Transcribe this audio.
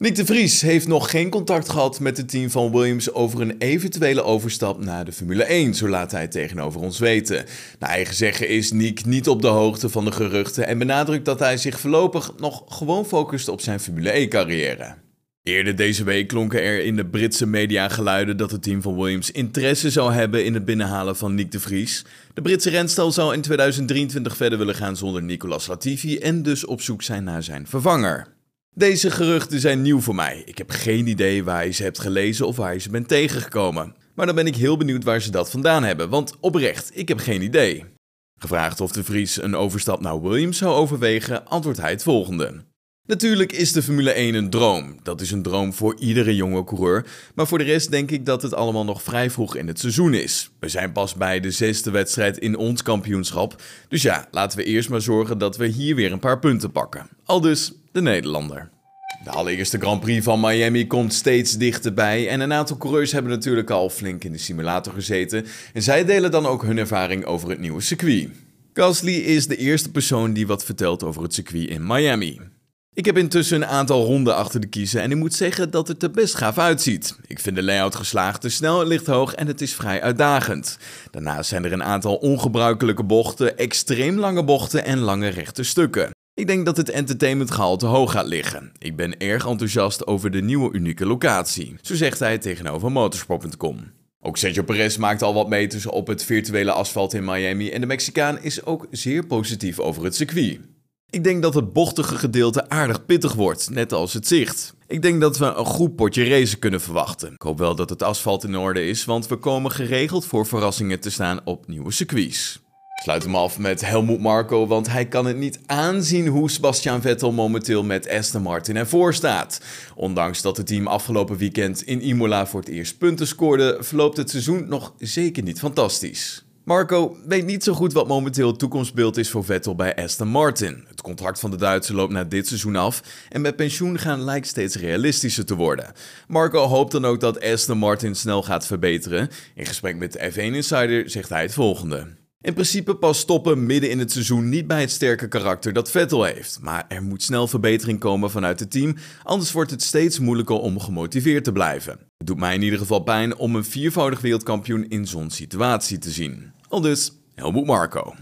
Nick de Vries heeft nog geen contact gehad met het team van Williams over een eventuele overstap naar de Formule 1, zo laat hij tegenover ons weten. Naar eigen zeggen is Nick niet op de hoogte van de geruchten en benadrukt dat hij zich voorlopig nog gewoon focust op zijn Formule 1 carrière. Eerder deze week klonken er in de Britse media geluiden dat het team van Williams interesse zou hebben in het binnenhalen van Nick de Vries. De Britse renstal zou in 2023 verder willen gaan zonder Nicolas Latifi en dus op zoek zijn naar zijn vervanger. Deze geruchten zijn nieuw voor mij. Ik heb geen idee waar je ze hebt gelezen of waar je ze bent tegengekomen. Maar dan ben ik heel benieuwd waar ze dat vandaan hebben, want oprecht, ik heb geen idee. Gevraagd of de Vries een overstap naar Williams zou overwegen, antwoordt hij het volgende. Natuurlijk is de Formule 1 een droom. Dat is een droom voor iedere jonge coureur. Maar voor de rest denk ik dat het allemaal nog vrij vroeg in het seizoen is. We zijn pas bij de zesde wedstrijd in ons kampioenschap. Dus ja, laten we eerst maar zorgen dat we hier weer een paar punten pakken. Al dus de Nederlander. De allereerste Grand Prix van Miami komt steeds dichterbij en een aantal coureurs hebben natuurlijk al flink in de simulator gezeten en zij delen dan ook hun ervaring over het nieuwe circuit. Gasly is de eerste persoon die wat vertelt over het circuit in Miami. Ik heb intussen een aantal ronden achter de kiezen en ik moet zeggen dat het er best gaaf uitziet. Ik vind de layout geslaagd, de snelheid ligt hoog en het is vrij uitdagend. Daarnaast zijn er een aantal ongebruikelijke bochten, extreem lange bochten en lange rechte stukken. Ik denk dat het entertainmentgehalte hoog gaat liggen. Ik ben erg enthousiast over de nieuwe unieke locatie, zo zegt hij tegenover motorsport.com. Ook Sergio Perez maakt al wat meters op het virtuele asfalt in Miami en de Mexicaan is ook zeer positief over het circuit. Ik denk dat het bochtige gedeelte aardig pittig wordt, net als het zicht. Ik denk dat we een goed potje racen kunnen verwachten. Ik hoop wel dat het asfalt in orde is, want we komen geregeld voor verrassingen te staan op nieuwe circuits. Sluit hem af met Helmut Marko, want hij kan het niet aanzien hoe Sebastian Vettel momenteel met Aston Martin ervoor staat. Ondanks dat het team afgelopen weekend in Imola voor het eerst punten scoorde, verloopt het seizoen nog zeker niet fantastisch. Marco weet niet zo goed wat momenteel het toekomstbeeld is voor Vettel bij Aston Martin. Contract van de Duitser loopt na dit seizoen af en met pensioen gaan lijkt steeds realistischer te worden. Marco hoopt dan ook dat Aston Martin snel gaat verbeteren. In gesprek met de F1 Insider zegt hij het volgende. In principe pas stoppen midden in het seizoen niet bij het sterke karakter dat Vettel heeft. Maar er moet snel verbetering komen vanuit het team, anders wordt het steeds moeilijker om gemotiveerd te blijven. Het doet mij in ieder geval pijn om een viervoudig wereldkampioen in zo'n situatie te zien. Al dus, Helmoet Marco.